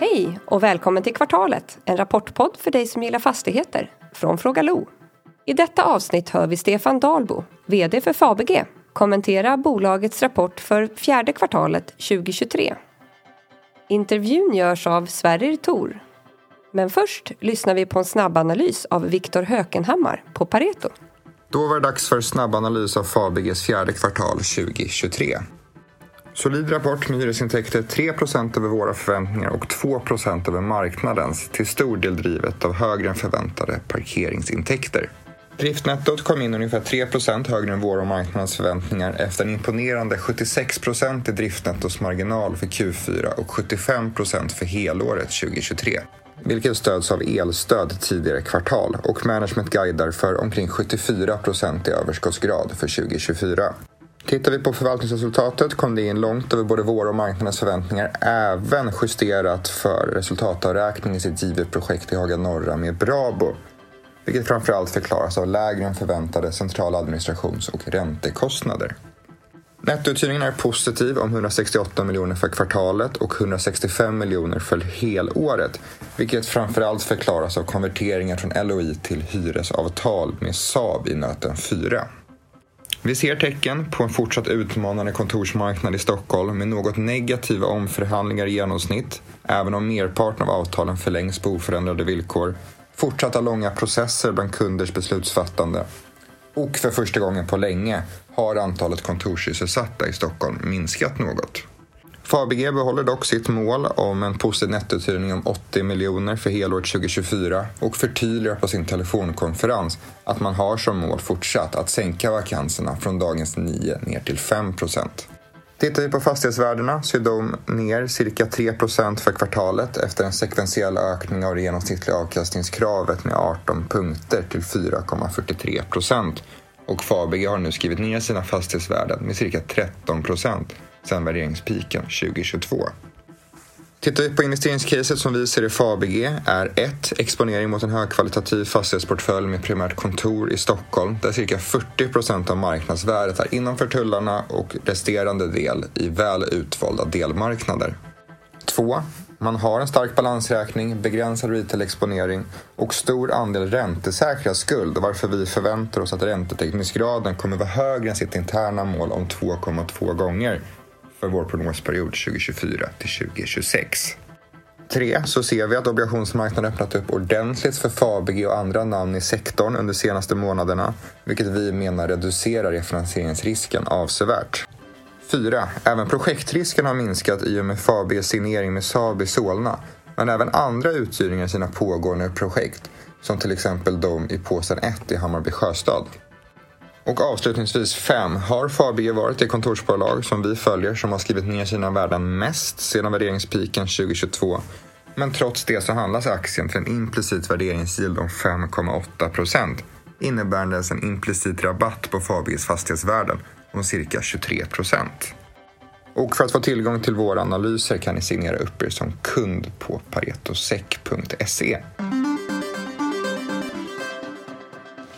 Hej och välkommen till Kvartalet, en rapportpodd för dig som gillar fastigheter från Fråga Lo. I detta avsnitt hör vi Stefan Dalbo, VD för Fabege, kommentera bolagets rapport för fjärde kvartalet 2023. Intervjun görs av Sverrir Thor. Men först lyssnar vi på en snabbanalys av Viktor Hökenhammar på Pareto. Då var det dags för snabbanalys av Fabeges fjärde kvartal 2023. Solid rapport med hyresintäkter 3% över våra förväntningar och 2% över marknadens, till stor del drivet av högre än förväntade parkeringsintäkter. Driftnettot kom in ungefär 3% högre än våra och marknadens förväntningar efter en imponerande 76% i driftnettosmarginal för Q4 och 75% för helåret 2023 vilket stöds av elstöd tidigare kvartal och management guidar för omkring 74% i överskottsgrad för 2024. Tittar vi på förvaltningsresultatet kom det in långt över både våra och marknadens förväntningar, även justerat för resultatavräkning i sitt givet projekt i Haga Norra med Brabo, vilket framförallt förklaras av lägre än förväntade centrala administrations och räntekostnader. Nettouthyrningen är positiv om 168 miljoner för kvartalet och 165 miljoner för helåret, vilket framförallt förklaras av konverteringar från LOI till hyresavtal med Saab i nöten 4. Vi ser tecken på en fortsatt utmanande kontorsmarknad i Stockholm med något negativa omförhandlingar i genomsnitt, även om merparten av avtalen förlängs på oförändrade villkor, fortsatta långa processer bland kunders beslutsfattande och för första gången på länge har antalet kontorssysselsatta i Stockholm minskat något. Fabege behåller dock sitt mål om en positiv nettouthyrning om 80 miljoner för helåret 2024 och förtydligar på sin telefonkonferens att man har som mål fortsatt att sänka vakanserna från dagens 9 ner till 5 procent. Tittar vi på fastighetsvärdena så är de ner cirka 3% för kvartalet efter en sekventiell ökning av det genomsnittliga avkastningskravet med 18 punkter till 4,43 procent. Och Fabege har nu skrivit ner sina fastighetsvärden med cirka 13 procent sedan värderingspiken 2022. Tittar vi på investeringscaset som vi ser i Fabege är 1. Exponering mot en högkvalitativ fastighetsportfölj med primärt kontor i Stockholm där cirka 40 procent av marknadsvärdet är innanför tullarna och resterande del i väl utvalda delmarknader. 2. Man har en stark balansräkning, begränsad retail-exponering och stor andel räntesäkrad skuld varför vi förväntar oss att räntetäckningsgraden kommer vara högre än sitt interna mål om 2,2 gånger för vår prognosperiod 2024 till 2026. 3. Så ser vi att obligationsmarknaden öppnat upp ordentligt för Fabege och andra namn i sektorn under de senaste månaderna, vilket vi menar reducerar refinansieringsrisken avsevärt. 4. Även projektrisken har minskat i och med Fabeges signering med Saab i Solna, men även andra uthyrningar i sina pågående projekt, som till exempel de i påsen 1 i Hammarby Sjöstad. Och avslutningsvis 5. Har Fabege varit det kontorsbolag som vi följer som har skrivit ner sina värden mest sedan värderingspiken 2022? Men trots det så handlas aktien för en implicit värderingsyield om 5,8 procent innebärandes en implicit rabatt på Fabeges fastighetsvärden om cirka 23 procent. Och för att få tillgång till våra analyser kan ni signera upp er som kund på paretosec.se.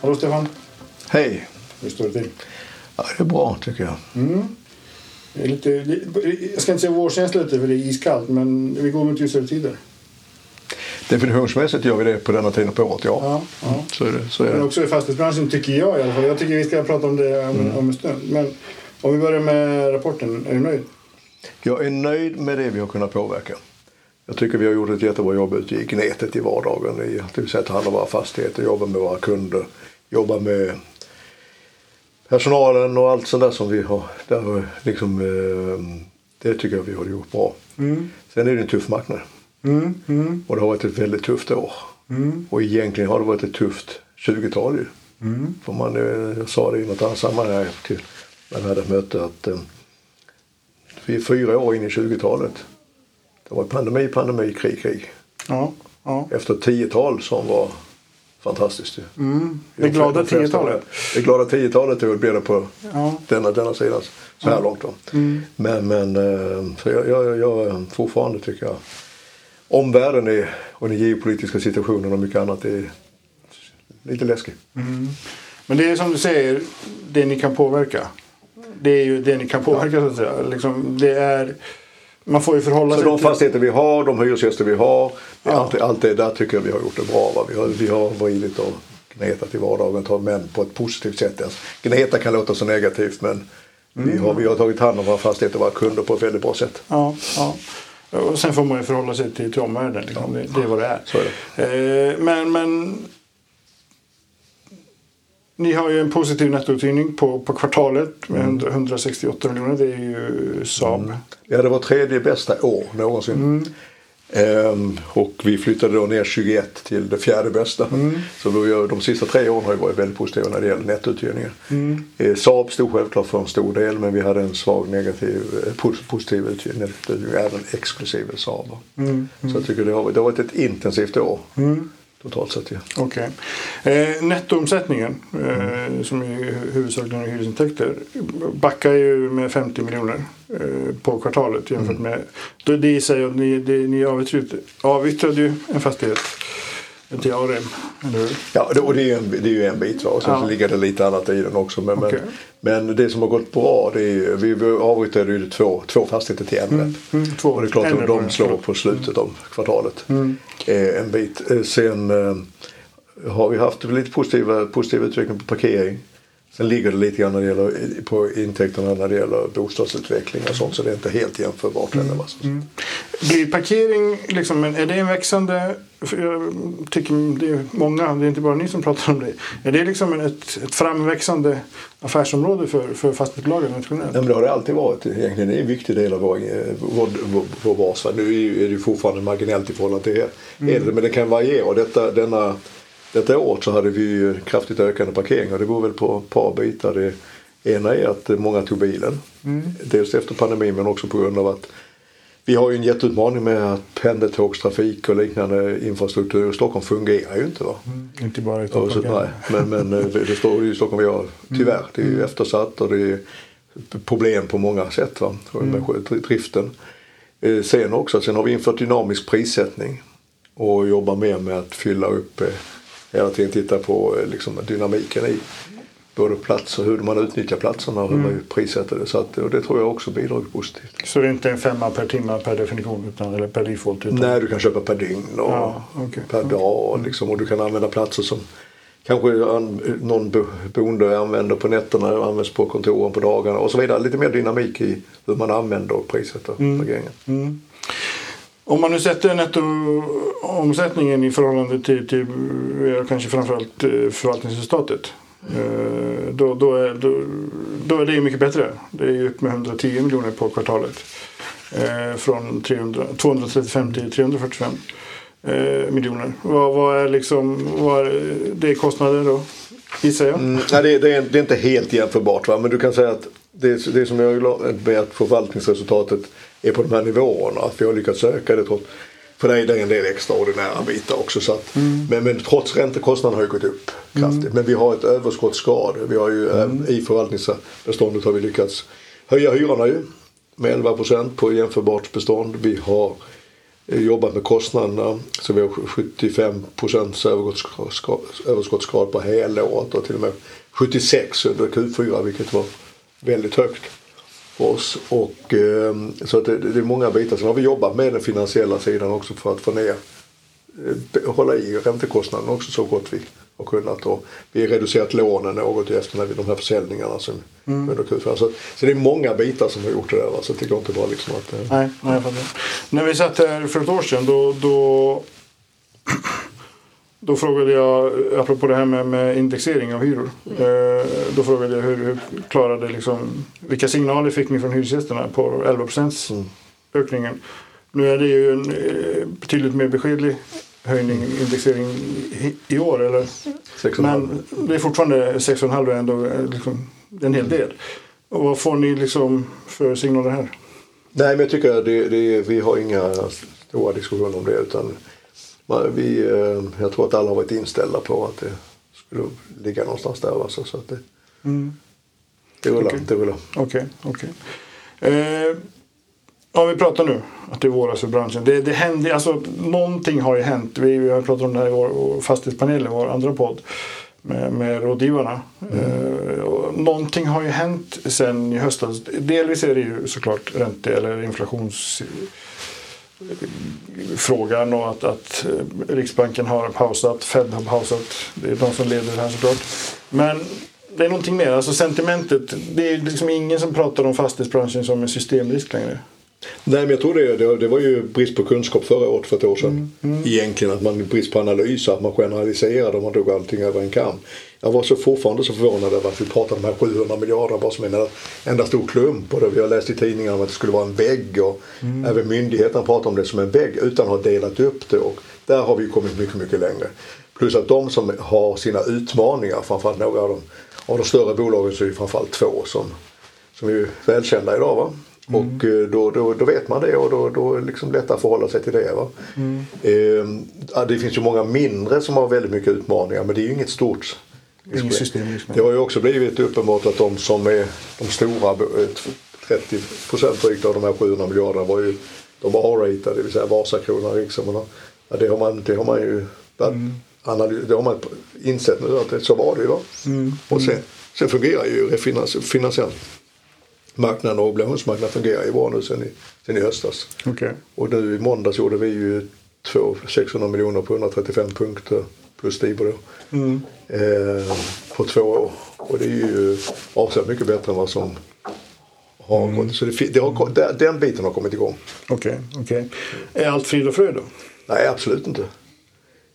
Hallå Stefan! Hej! Hur står det till? Ja, det är bra tycker jag. Mm. Det är lite, jag ska inte säga vårkänsla lite för det är iskallt men vi går mot ljusare tider. Definitionsmässigt gör vi det på denna tiden på året, ja. ja, ja. Så är det. Så är men det. också i fastighetsbranschen tycker jag i alla fall. Jag tycker vi ska prata om det om, mm. om en stund. Men om vi börjar med rapporten, är du nöjd? Jag är nöjd med det vi har kunnat påverka. Jag tycker vi har gjort ett jättebra jobb ute i nätet i vardagen. I att vi sätter hand om våra fastigheter, jobbar med våra kunder, jobbar med personalen och allt sånt där som vi har. Där liksom, eh, det tycker jag vi har gjort bra. Mm. Sen är det en tuff marknad. Mm. Mm. Och det har varit ett väldigt tufft år. Mm. Och egentligen har det varit ett tufft 20-tal ju. Mm. För man, eh, jag sa det i något annat sammanhang till när vi hade ett möte att eh, vi är fyra år in i 20-talet. Det var pandemi, pandemi, krig, krig. Ja, ja. Efter tiotal som var fantastiskt ju. Mm. Det glada tiotalet. Det glada tiotalet blir det på ja. denna, denna sidan så här ja. långt. Mm. Men, men eh, så jag, jag, jag fortfarande tycker jag omvärlden är, och den geopolitiska situationen och mycket annat är lite läskig. Mm. Men det är som du säger, det ni kan påverka. Det är ju det ni kan påverka så att säga. Liksom, det är man får ju förhålla Så sig de till... fastigheter vi har, de hyresgäster vi har, allt, allt det där tycker jag vi har gjort det bra. Va? Vi har, vi har vridit och gnetat i vardagen, men på ett positivt sätt. Alltså, gneta kan låta så negativt men vi, har, vi har tagit hand om våra fastigheter och våra kunder på ett väldigt bra sätt. Ja, ja. Och sen får man ju förhålla sig till, till omvärlden. Liksom. Det, det är vad det är. Är Eh, men, men ni har ju en positiv nettouthyrning på, på kvartalet med 100 168 miljoner. Det är ju Saab. Ja, det var tredje bästa år någonsin. Mm. Ehm, och vi flyttade då ner 21 till det fjärde bästa. Mm. Så har- de sista tre åren har ju varit väldigt positiva när det gäller nettouthyrningen. Mm. Eh, Saab stod självklart för en stor del men vi hade en svag negativ, eh, pos- positiv uthyrning, även exklusive Saab. Mm. Så jag tycker det har, det har varit ett intensivt år. Totalt sett ja. Okej. Eh, nettoomsättningen, eh, som är hu- huvudsakligen hyresintäkter, backar ju med 50 miljoner eh, på kvartalet jämfört Mm. med... Det i sig ni, det, ni avyttrade, avyttrade ju en fastighet eller hur? Ja, det, och det är ju en, det är ju en bit. Va? Och sen Ja. så ligger det lite annat i den också. Men, Okej. men, men det som har gått bra, det är ju, vi avyttrade ju två, två fastigheter till en rätt. Mm, två. Och det är klart att de slår på slutet av kvartalet. Mm. Eh, en bit. Eh, sen eh, har vi haft lite positiva, positiv utveckling på parkering. Sen ligger det lite grann när det gäller, på intäkterna när det gäller bostadsutveckling och sånt. Så det är inte helt jämförbart heller. va. Blir parkering, liksom, är det en växande... Jag tycker det är många, det är inte bara ni som pratar om det. Är det liksom ett, ett framväxande affärsområde för, för fastighetsbolagen nationellt? Ja, men det har det alltid varit. Egentligen det är en viktig del av vår, vår, vår, vår bas. Nu är det ju fortfarande marginellt i förhållande till det, men det kan variera. Detta, denna, detta år så hade vi ju kraftigt ökande parkeringar. Det beror väl på ett par bitar. Det ena är att många tog bilen. Dels efter pandemin men också på grund av att vi har ju en jätteutmaning med att pendeltågstrafik och liknande infrastruktur i Stockholm fungerar ju inte. Va? Inte bara i Ja, så, Stockholm. nej, men, men eh, det står ju i Stockholm vi har tyvärr. Det är ju eftersatt och det är problem på många sätt va? med mm. driften. Eh, Sen också, sen har vi infört dynamisk prissättning och jobbar mer med att fylla upp, eh, hela tiden titta på eh, liksom, dynamiken i både plats och hur man utnyttjar platserna och hur man prissätter det. Så att, och det tror jag också bidrar positivt. Så det är inte en femma per timme per definition utan, eller per default? Utan, Nej, du kan köpa per dygn och Ja, okej. per dag. Liksom, och du kan använda platser som kanske an, någon bo, boende använder på nätterna och används på kontoren på dagarna och så vidare. Lite mer dynamik i hur man använder och prissätter parkeringen. Om man nu sätter nettoomsättningen i förhållande till, till eh, kanske framförallt eh, förvaltningsresultatet. mm. Då, då, är, då, då är det ju mycket bättre. Det är ju upp med 110 miljoner på kvartalet. Eh, Från 300, 235 till 345 eh, miljoner. Vad, vad är liksom, vad är, det är kostnader då? Gissar jag. Mm, nej, det, det, är, det är inte helt jämförbart va? men du kan säga att det, det som jag är glad med att förvaltningsresultatet är på de här nivåerna. Att vi har lyckats öka det trots för det är det en del extraordinära bitar också. Så att, men, men trots räntekostnaderna har ju gått upp kraftigt. Men vi har ett överskottsgrad. Vi har ju, eh, I förvaltningsbeståndet har vi lyckats höja hyrorna ju med 11 procent på jämförbart bestånd. Vi har eh, jobbat med kostnaderna så vi har 75 procents överskottsgrad, på helåret och till och med 76 under Q4 vilket var väldigt högt oss. Och, eh, så det, det är många bitar. Sen har vi jobbat med den finansiella sidan också för att få ner eh, hålla i räntekostnaden också så gott vi har kunnat. Och vi har reducerat lånen något efter när vi, de här försäljningarna som under Q4. Så, så det är många bitar som har gjort det där. Va? Så det går inte bara liksom att... Eh, Nej, nej jag fattar. När vi satt här för ett år sedan då, då, då frågade jag, apropå det här med, med indexering av hyror. Eh, då frågade jag hur, hur klarade liksom, vilka signaler fick ni från hyresgästerna på 11 procents ökningen. Nu är det ju en eh, betydligt mer beskedlig höjning, indexering i, i år. Eller? Men det är fortfarande 6,5 är ändå eh, liksom, en hel del. Och vad får ni liksom för signaler här? Nej men jag tycker att det, det, vi har inga stora diskussioner om det. Utan vi, eh, jag tror att alla har varit inställda på att det skulle ligga någonstans där. Alltså, så att det, det rullar. Okej. Rullar. Okej, okej. Eh, om vi pratar nu att det är våras för branschen. Det, det händer, alltså, någonting har ju hänt. Vi, vi har pratat om det här i vår, fastighetspanel, vår andra podd. Med, med rådgivarna. Eh, och någonting har ju hänt sen i höstas. Delvis är det ju såklart ränte eller frågan och att, att eh, Riksbanken har pausat, Fed har pausat. Det är de som leder det här såklart. Men det är någonting mer, alltså sentimentet. Det är liksom ingen som pratar om fastighetsbranschen som en systemrisk längre. Nej men jag tror det, det, det var ju brist på kunskap förra året för ett år sedan. Mm, mm. Egentligen att man brist på analys, att man generaliserade och man drog allting över en kam. Jag var så fortfarande så förvånad över att vi pratade om de här 700 miljarder bara som en enda stor klump. Och vi har läst i tidningarna om att det skulle vara en vägg och mm. även myndigheterna pratar om det som en vägg utan att ha delat upp det. Och där har vi kommit mycket, mycket längre. Plus att de som har sina utmaningar, framförallt några av dem, av de större bolagen så är det framförallt två som, som är välkända idag. Va? Mm. Och eh, då, då, då vet man det och då, då är det liksom lättare att förhålla sig till det. Va? Mm. Eh, det finns ju många mindre som har väldigt mycket utmaningar men det är ju inget stort system. Det har ju också blivit uppenbart att de som är de stora, 30 eh, procent drygt av de här 700 miljarderna var ju de var A-ratade, det vill säga Vasakronan, Rikshem. Ja, det, har man, det har man ju mm. analys, det har man insett nu att det, så var det ju. Va? Mm. Och sen, sen fungerar ju finansiellt marknaden och obligationsmarknaden fungerar ju bra nu sen i, sen i höstas. Okay. Och nu i måndags gjorde vi ju två, 600 miljoner på 135 punkter plus Stibor då. Mm. Eh, på två år. Och det är ju avsevärt mycket bättre än vad som har mm. gått. Så det, det har, den biten har kommit igång. Okej, okay, okay, Är allt frid och fröjd då? Nej, absolut inte.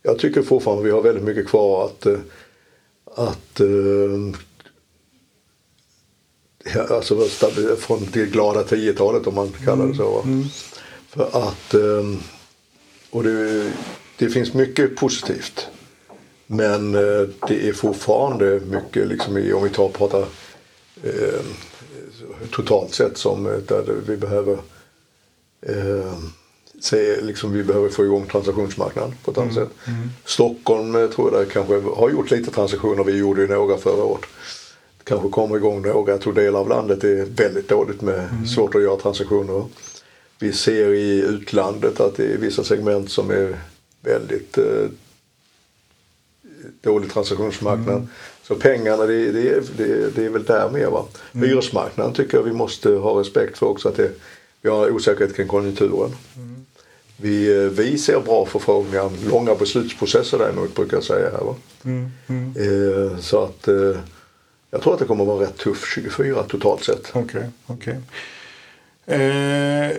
Jag tycker fortfarande vi har väldigt mycket kvar att, eh, att eh, alltså från det glada 10-talet om man kallar det så. Mm. För att, ehm, och det, det finns mycket positivt. Men eh, det är fortfarande mycket, liksom, om vi tar och pratar eh, totalt sett, som där vi behöver eh, se, liksom, vi behöver få igång transaktionsmarknaden på ett annat mm. sätt. Mm. Stockholm tror jag kanske har gjort lite transaktioner, vi gjorde ju några förra året kanske kommer igång några. Jag tror delar av landet är väldigt dåligt med mm. svårt att göra transaktioner. Vi ser i utlandet att det är vissa segment som är väldigt eh, dålig transaktionsmarknad. Mm. Så pengarna det, det, det, det är väl där med. Va? Mm. Hyresmarknaden tycker jag vi måste ha respekt för också. att det, Vi har osäkerhet kring konjunkturen. Mm. Vi, eh, vi ser bra förfrågningar, långa beslutsprocesser däremot brukar jag säga här. Va? Mm. Mm. Eh, så att eh, jag tror att det kommer att vara rätt tuff 24 totalt sett. Okej, okay. Okay. Eh,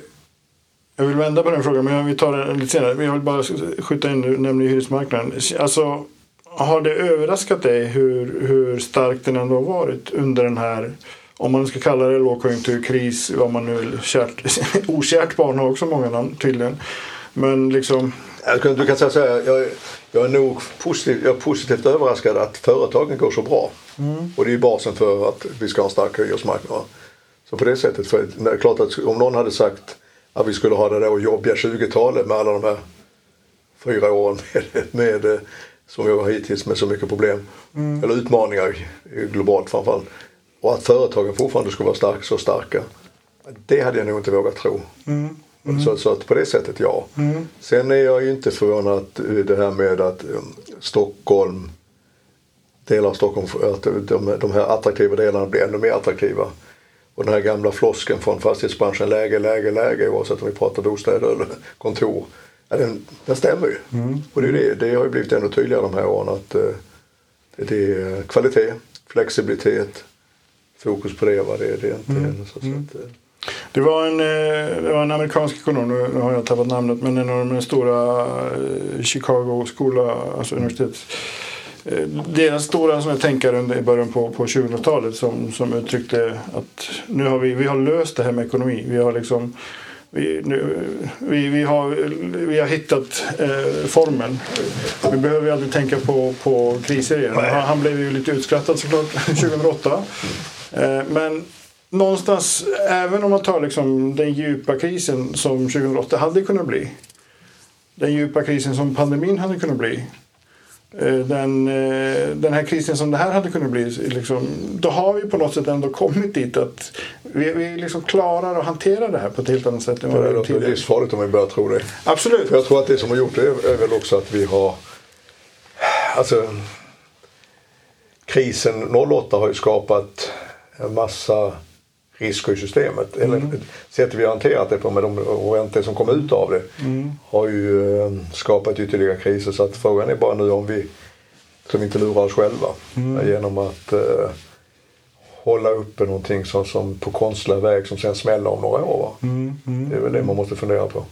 jag vill vända på den frågan men vi tar den lite senare. Jag vill bara skjuta in du nämnde hyresmarknaden. Alltså, har det överraskat dig hur, hur stark den ändå har varit under den här om man ska kalla det lågkonjunktur, kris, vad man nu vill. Kärt, okärt barn har också många namn tydligen. Men liksom... Du kan säga så här, jag, jag är nog positiv, jag är positivt överraskad att företagen går så bra. Mm. Och det är ju basen för att vi ska ha en stark hyresmarknad. Så på det sättet, för det är klart att om någon hade sagt att vi skulle ha det där jobbiga 20-talet med alla de här fyra åren med, med, som vi har hittills med så mycket problem. Mm. Eller utmaningar globalt framförallt. Och att företagen fortfarande skulle vara stark, så starka. Det hade jag nog inte vågat tro. Mm. Mm. Så, så, att på det sättet ja. Mm. Sen är jag ju inte förvånad att det här med att um, Stockholm, delar av Stockholm, att de, de här attraktiva delarna blir ännu mer attraktiva. Och den här gamla flosken från fastighetsbranschen, läge, läge, läge oavsett om vi pratar bostäder eller kontor. Ja, den, den stämmer ju. Mm. Och det, det, det har ju blivit ännu tydligare de här åren att uh, det är kvalitet, flexibilitet, fokus på det. Va? Det, det är inte mm. så, så att, uh, det var en, eh, det var en amerikansk ekonom, nu har jag tappat namnet, men en av de stora eh, Chicago skola, alltså universitet. Eh, deras stora som jag tänkare under i början på, på 2000-talet som, som uttryckte att nu har vi, vi har löst det här med ekonomi. Vi har liksom vi, nu, vi, vi, har, vi har hittat eh, formen. Vi behöver ju aldrig tänka på, på kriser igen. Han, han blev ju lite utskrattad såklart 2008. Eh, men någonstans, även om man tar liksom den djupa krisen som 2008 hade kunnat bli. Den djupa krisen som pandemin hade kunnat bli. Eh, den, eh, den här krisen som det här hade kunnat bli. Liksom, då har vi på något sätt ändå kommit dit att vi, vi liksom klarar att hantera det här på ett helt annat sätt än vad vi gjort tidigare. Det är livsfarligt om vi börjar tro det. Absolut. För jag tror att det som har gjort det är väl också att vi har... Alltså, krisen 08 har ju skapat en massa risker i systemet. Mm. Eller sättet vi har hanterat det på med de räntor som kom ut av det Mm. har ju eh, skapat ytterligare kriser. Så att frågan är bara nu om vi, som inte lurar oss själva Mm. genom att eh, hålla uppe någonting som, som på konstlad väg som sen smäller om några år. Va? Det är väl det man måste fundera på.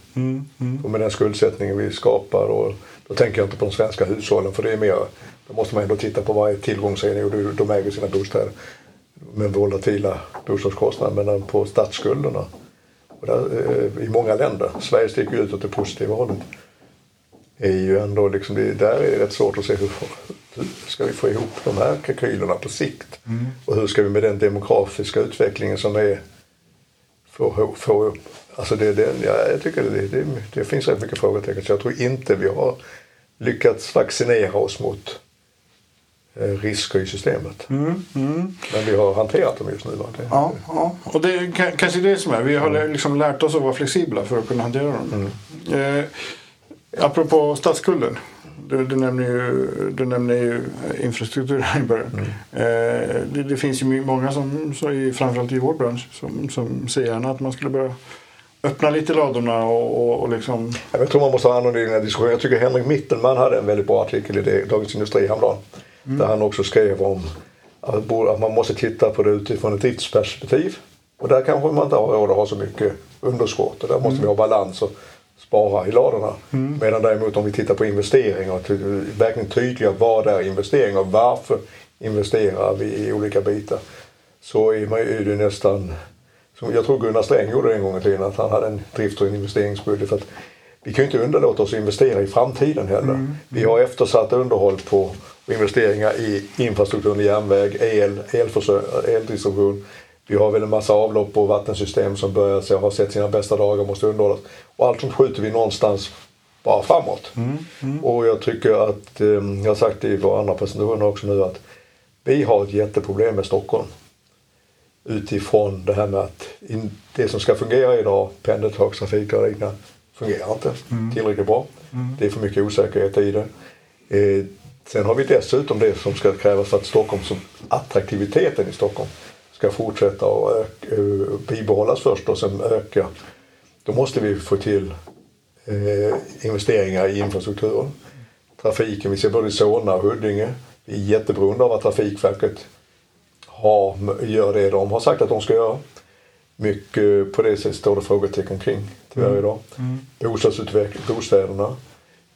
Och med den skuldsättningen vi skapar och då tänker jag inte på de svenska hushållen för det är mer, då måste man ändå titta på varje tillgångsenhet och de äger sina bostäder med volatila bostadskostnader men på statsskulderna. Och där, eh, I många länder, Sverige sticker ut åt det positiva hållet, är ju ändå liksom, där är det rätt svårt att se hur, hur ska vi få ihop de här kalkylerna på sikt? Och hur ska vi med den demografiska utvecklingen som är få, få upp, alltså det, det, ja, jag tycker det, det, det finns rätt mycket frågetecken så jag tror inte vi har lyckats vaccinera oss mot risker i systemet. Men vi har hanterat dem just nu. Va? Det, Mm, Ja, ja. och det är ka- kanske det som är. Vi har liksom lärt oss att vara flexibla för att kunna hantera dem. Eh, apropå statsskulden. Du, du, nämner ju, du nämner ju infrastruktur här i början. Eh, det, det finns ju många, som, i, framförallt i vår bransch, som, som ser gärna att man skulle börja öppna lite ladorna och, och, och liksom... Ja, Jag tror man måste ha annorlunda diskussioner. Jag tycker Henrik Mittelman hade en väldigt bra artikel i det, Dagens Industri häromdagen. Där han också skrev om att man måste titta på det utifrån ett driftsperspektiv. Och där kanske man inte har råd att ha så mycket underskott. Och där måste vi ha balans och spara i ladorna. Medan däremot om vi tittar på investeringar och verkligen tydliga vad är investeringar och varför investerar vi i olika bitar. Så är man ju nästan som jag tror Gunnar Sträng gjorde det en gång i tiden, att han hade en drift och en investeringsbudget. För att vi kan ju inte underlåta oss att investera i framtiden heller. Vi har eftersatt underhåll på och investeringar i infrastrukturen, järnväg, el, eldistribution. Vi har väl en massa avlopp och vattensystem som börjar se, har sett sina bästa dagar och måste underhållas. Och allt sånt skjuter vi någonstans bara framåt. Och jag tycker att, eh, jag har sagt det i våra andra presentationer också nu, att vi har ett jätteproblem med Stockholm utifrån det här med att det som ska fungera idag, pendeltågstrafik och liknande, fungerar inte tillräckligt bra. Det är för mycket osäkerhet i det. Sen har vi dessutom det som ska krävas för att Stockholm, som attraktiviteten i Stockholm ska fortsätta och eh, bibehållas först och sen öka. Då måste vi få till eh, investeringar i infrastrukturen. Trafiken, vi ser både i Solna och Huddinge. Vi är jätteberoende av att Trafikverket har, gör det de har sagt att de ska göra. Mycket på det sättet står det frågetecken kring tyvärr idag. Bostadsutveckling, bostäderna,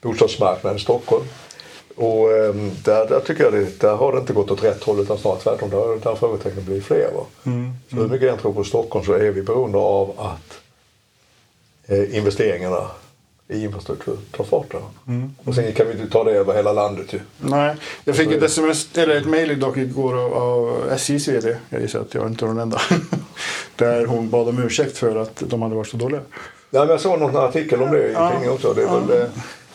bostadsmarknaden i Stockholm. Och ehm, där, där tycker jag det, där har det inte gått åt rätt håll utan snarare tvärtom. Där, där har frågetecknen blivit fler. Va? Så hur mycket jag än tror på Stockholm så är vi beroende av att eh, investeringarna i infrastruktur tar fart. Där. Och sen kan vi inte ta det över hela landet ju. Nej, jag fick ett sms, eller ett mejl dock igår av, av SJs VD. Jag gissar att jag inte är den enda. Där hon bad om ursäkt för att de hade varit så dåliga. Ja, men jag såg någon artikel om det i Ja. tidningen också. Det är, väl, eh,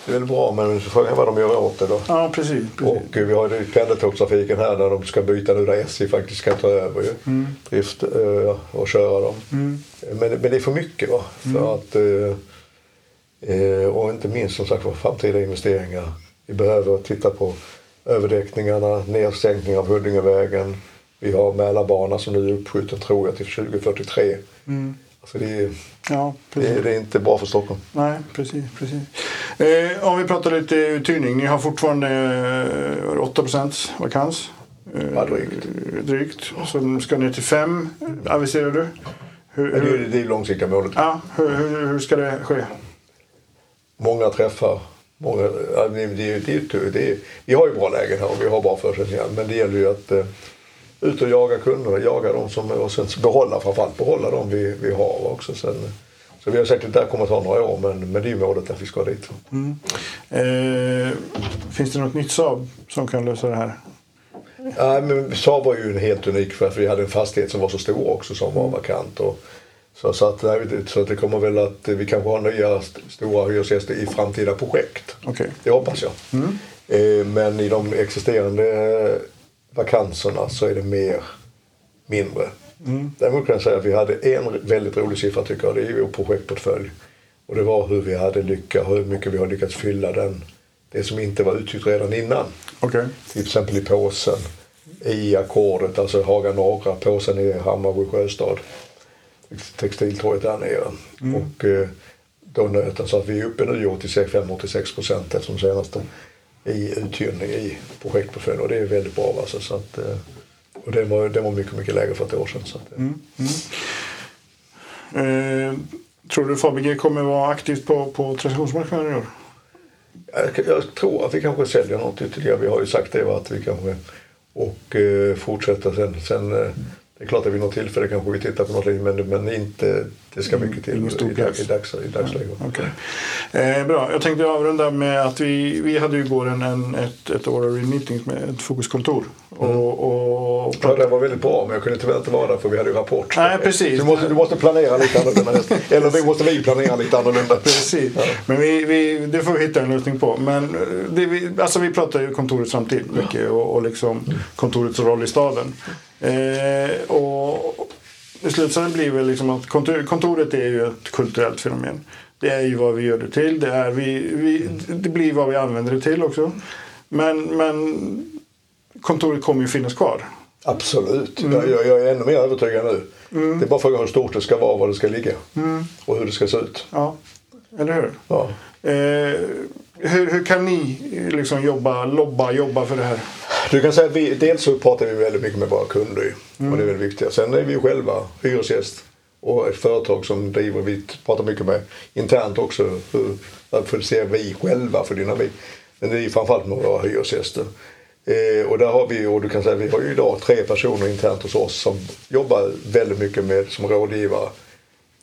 det är väl bra men frågan är vad de gör åt det då. Ja, precis. precis. Och eh, vi har ju pendeltågstrafiken här där de ska byta nu där SJ faktiskt ska ta över ju. Drift eh, och köra dem. Men, men det är för mycket va. För att, eh, och inte minst som sagt för framtida investeringar. Vi behöver titta på överdäckningarna, nedsänkning av Huddingevägen. Vi har Mälarbanan som nu är uppskjuten tror jag till 2043. Alltså det, är, Ja, det, är, det är inte bra för Stockholm. Nej, precis. precis. Eh, om vi pratar lite uthyrning. Ni har fortfarande eh, 8 vakans. Eh, Ja, drygt. drygt. Så ska ner till 5 aviserar du. Hur, Men det är hur, det är långsiktiga målet. ja, hur, hur, hur ska det ske? många träffar. Många, det, det, det, det, vi har ju bra lägen här och vi har bra förutsättningar. Men det gäller ju att eh, ut och jaga kunderna, jaga dem som, och sen behålla framförallt behålla dem vi, vi har också. Sen, så vi har det där kommer att ta några år men, men det är ju målet att vi ska dit. Eh, finns det något nytt Saab som kan lösa det här? Ja, men Saab var ju en helt unik för att vi hade en fastighet som var så stor också som var vakant. Och, så, så, att, nej, så att det kommer väl att vi kanske har nya st- stora hyresgäster i framtida projekt. Okej. Det hoppas jag. Eh, men i de existerande vakanserna så är det mer mindre. Däremot kan jag säga att vi hade en väldigt rolig siffra tycker jag. Det är vår projektportfölj. Och det var hur vi hade lyckats, hur mycket vi har lyckats fylla den. Det som inte var uthyrt redan innan. Okej. Till exempel i påsen. i ackordet, alltså Haga Norra, påsen i Hammarby Sjöstad. Textiltorget där nere. Mm. Och eh, då nöt den så att vi är uppe nu i 85-86 procent eftersom senaste i uthyrning i projektportföljen och det är väldigt bra. Alltså, så att, eh, och det var, det var mycket, mycket lägre för ett år sedan. Så att, eh. Eh, tror du Fabege kommer vara aktivt på, på transaktionsmarknaden i år? Jag, jag tror att vi kanske säljer något ytterligare. Vi har ju sagt det va, att vi kanske och eh, fortsätta sen. sen eh, det är klart att vid något tillfälle kanske vi tittar på något litet men, men inte, det ska mycket till stor i, dag, pjäs. i, dags, i dagsläget. Okej. Eh, bra, jag tänkte avrunda med att vi, vi hade ju igår en, en, ett, ett Orary meetings med ett fokuskontor. Och, och Ja, det var väldigt bra men jag kunde tyvärr inte vara där för vi hade ju rapport. Nej, precis. Du måste, du måste planera lite annorlunda. Eller vi måste vi planera lite annorlunda. Precis. Men vi, vi, det får vi hitta en lösning på. Men eh, det, vi, alltså vi pratar ju kontorets framtid mycket och, och liksom kontorets roll i staden. Eh, och slutsatsen blir väl liksom att kontor, kontoret är ju ett kulturellt fenomen. Det är ju vad vi gör det till. Det, är vi, vi, det blir vad vi använder det till också. Men, men kontoret kommer ju finnas kvar. Absolut. Mm. Jag, jag, är ännu mer övertygad nu. Det är bara frågan hur stort det ska vara, var det ska ligga. Mm. Och hur det ska se ut. Ja, eller hur? Ja. Eh, hur, hur kan ni eh, liksom jobba, lobba, jobba för det här? Du kan säga att vi, dels så pratar vi väldigt mycket med våra kunder Mm. och det är väldigt viktigt. Sen är vi ju själva hyresgäst och ett företag som driver, vi pratar mycket med internt också, hur, varför ser vi själva för dynamik. Men det är ju framförallt med våra hyresgäster. Eh, och där har vi, och du kan säga, vi har ju idag tre personer internt hos oss som jobbar väldigt mycket med som rådgivare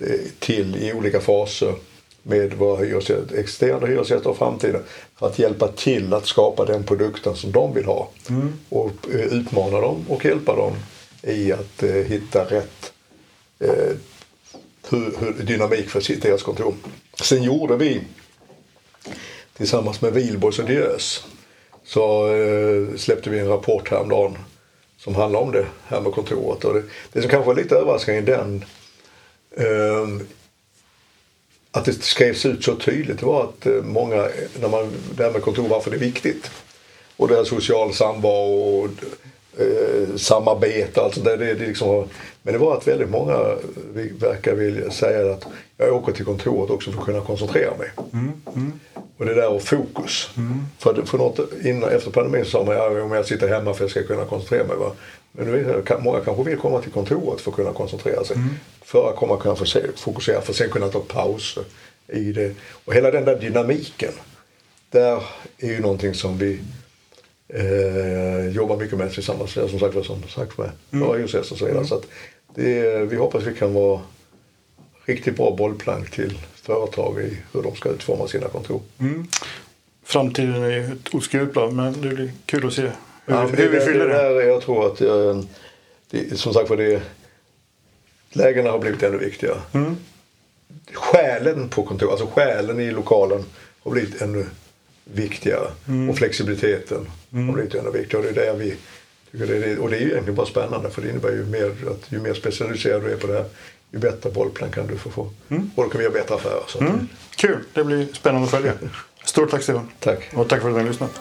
eh, till i olika faser med våra hyresgäster, existerande hyresgäster och framtida för att hjälpa till att skapa den produkten som de vill ha. Och eh, utmana dem och hjälpa dem i att eh, hitta rätt eh, hur, hur, dynamik för sitt, deras kontor. Sen gjorde vi tillsammans med Wihlborgs och Diös så eh, släppte vi en rapport häromdagen som handlar om det här med kontoret. Och det, det som kanske var lite överraskande i den eh, att det skrevs ut så tydligt det var att eh, många, när man, det här med kontor, varför det är viktigt. Och det här social samvaro och eh, samarbete och allt sånt där. Det, det liksom, men det var att väldigt många vi- verkar vilja säga att jag åker till kontoret också för att kunna koncentrera mig. Och det där och fokus. För, för något, innan, efter pandemin så sa man ja, om jag sitter hemma för att jag ska kunna koncentrera mig. Va? Men nu är det, många kanske vill komma till kontoret för att kunna koncentrera sig. För att komma kunna fokusera, för att sen kunna ta pauser i det. Och hela den där dynamiken. Där är ju någonting som vi eh, jobbar mycket med tillsammans. Som sagt, som sagt med våra hyresgäster och så vidare. Så att det, vi hoppas vi kan vara riktigt bra bollplank till företag i hur de ska utforma sina kontor. Framtiden är ett oskrivet blad men det blir kul att se Ja, hur vi fyller det. Där, är- jag tror att eh, det, som sagt var det lägena har blivit ännu viktigare. Mm. Själen på kontor, alltså själen i lokalen har blivit ännu viktigare. Mm. Och flexibiliteten har blivit ännu viktigare. Och det är där vi tycker det är, och det är ju egentligen bara spännande för det innebär ju mer att ju mer specialiserad du är på det här ju bättre bollplan kan du få få. Mm. Och då kan vi göra bättre affärer. Så att, Kul, det blir spännande att följa. Stort tack Stefan. Tack. Och tack för att ni har lyssnat.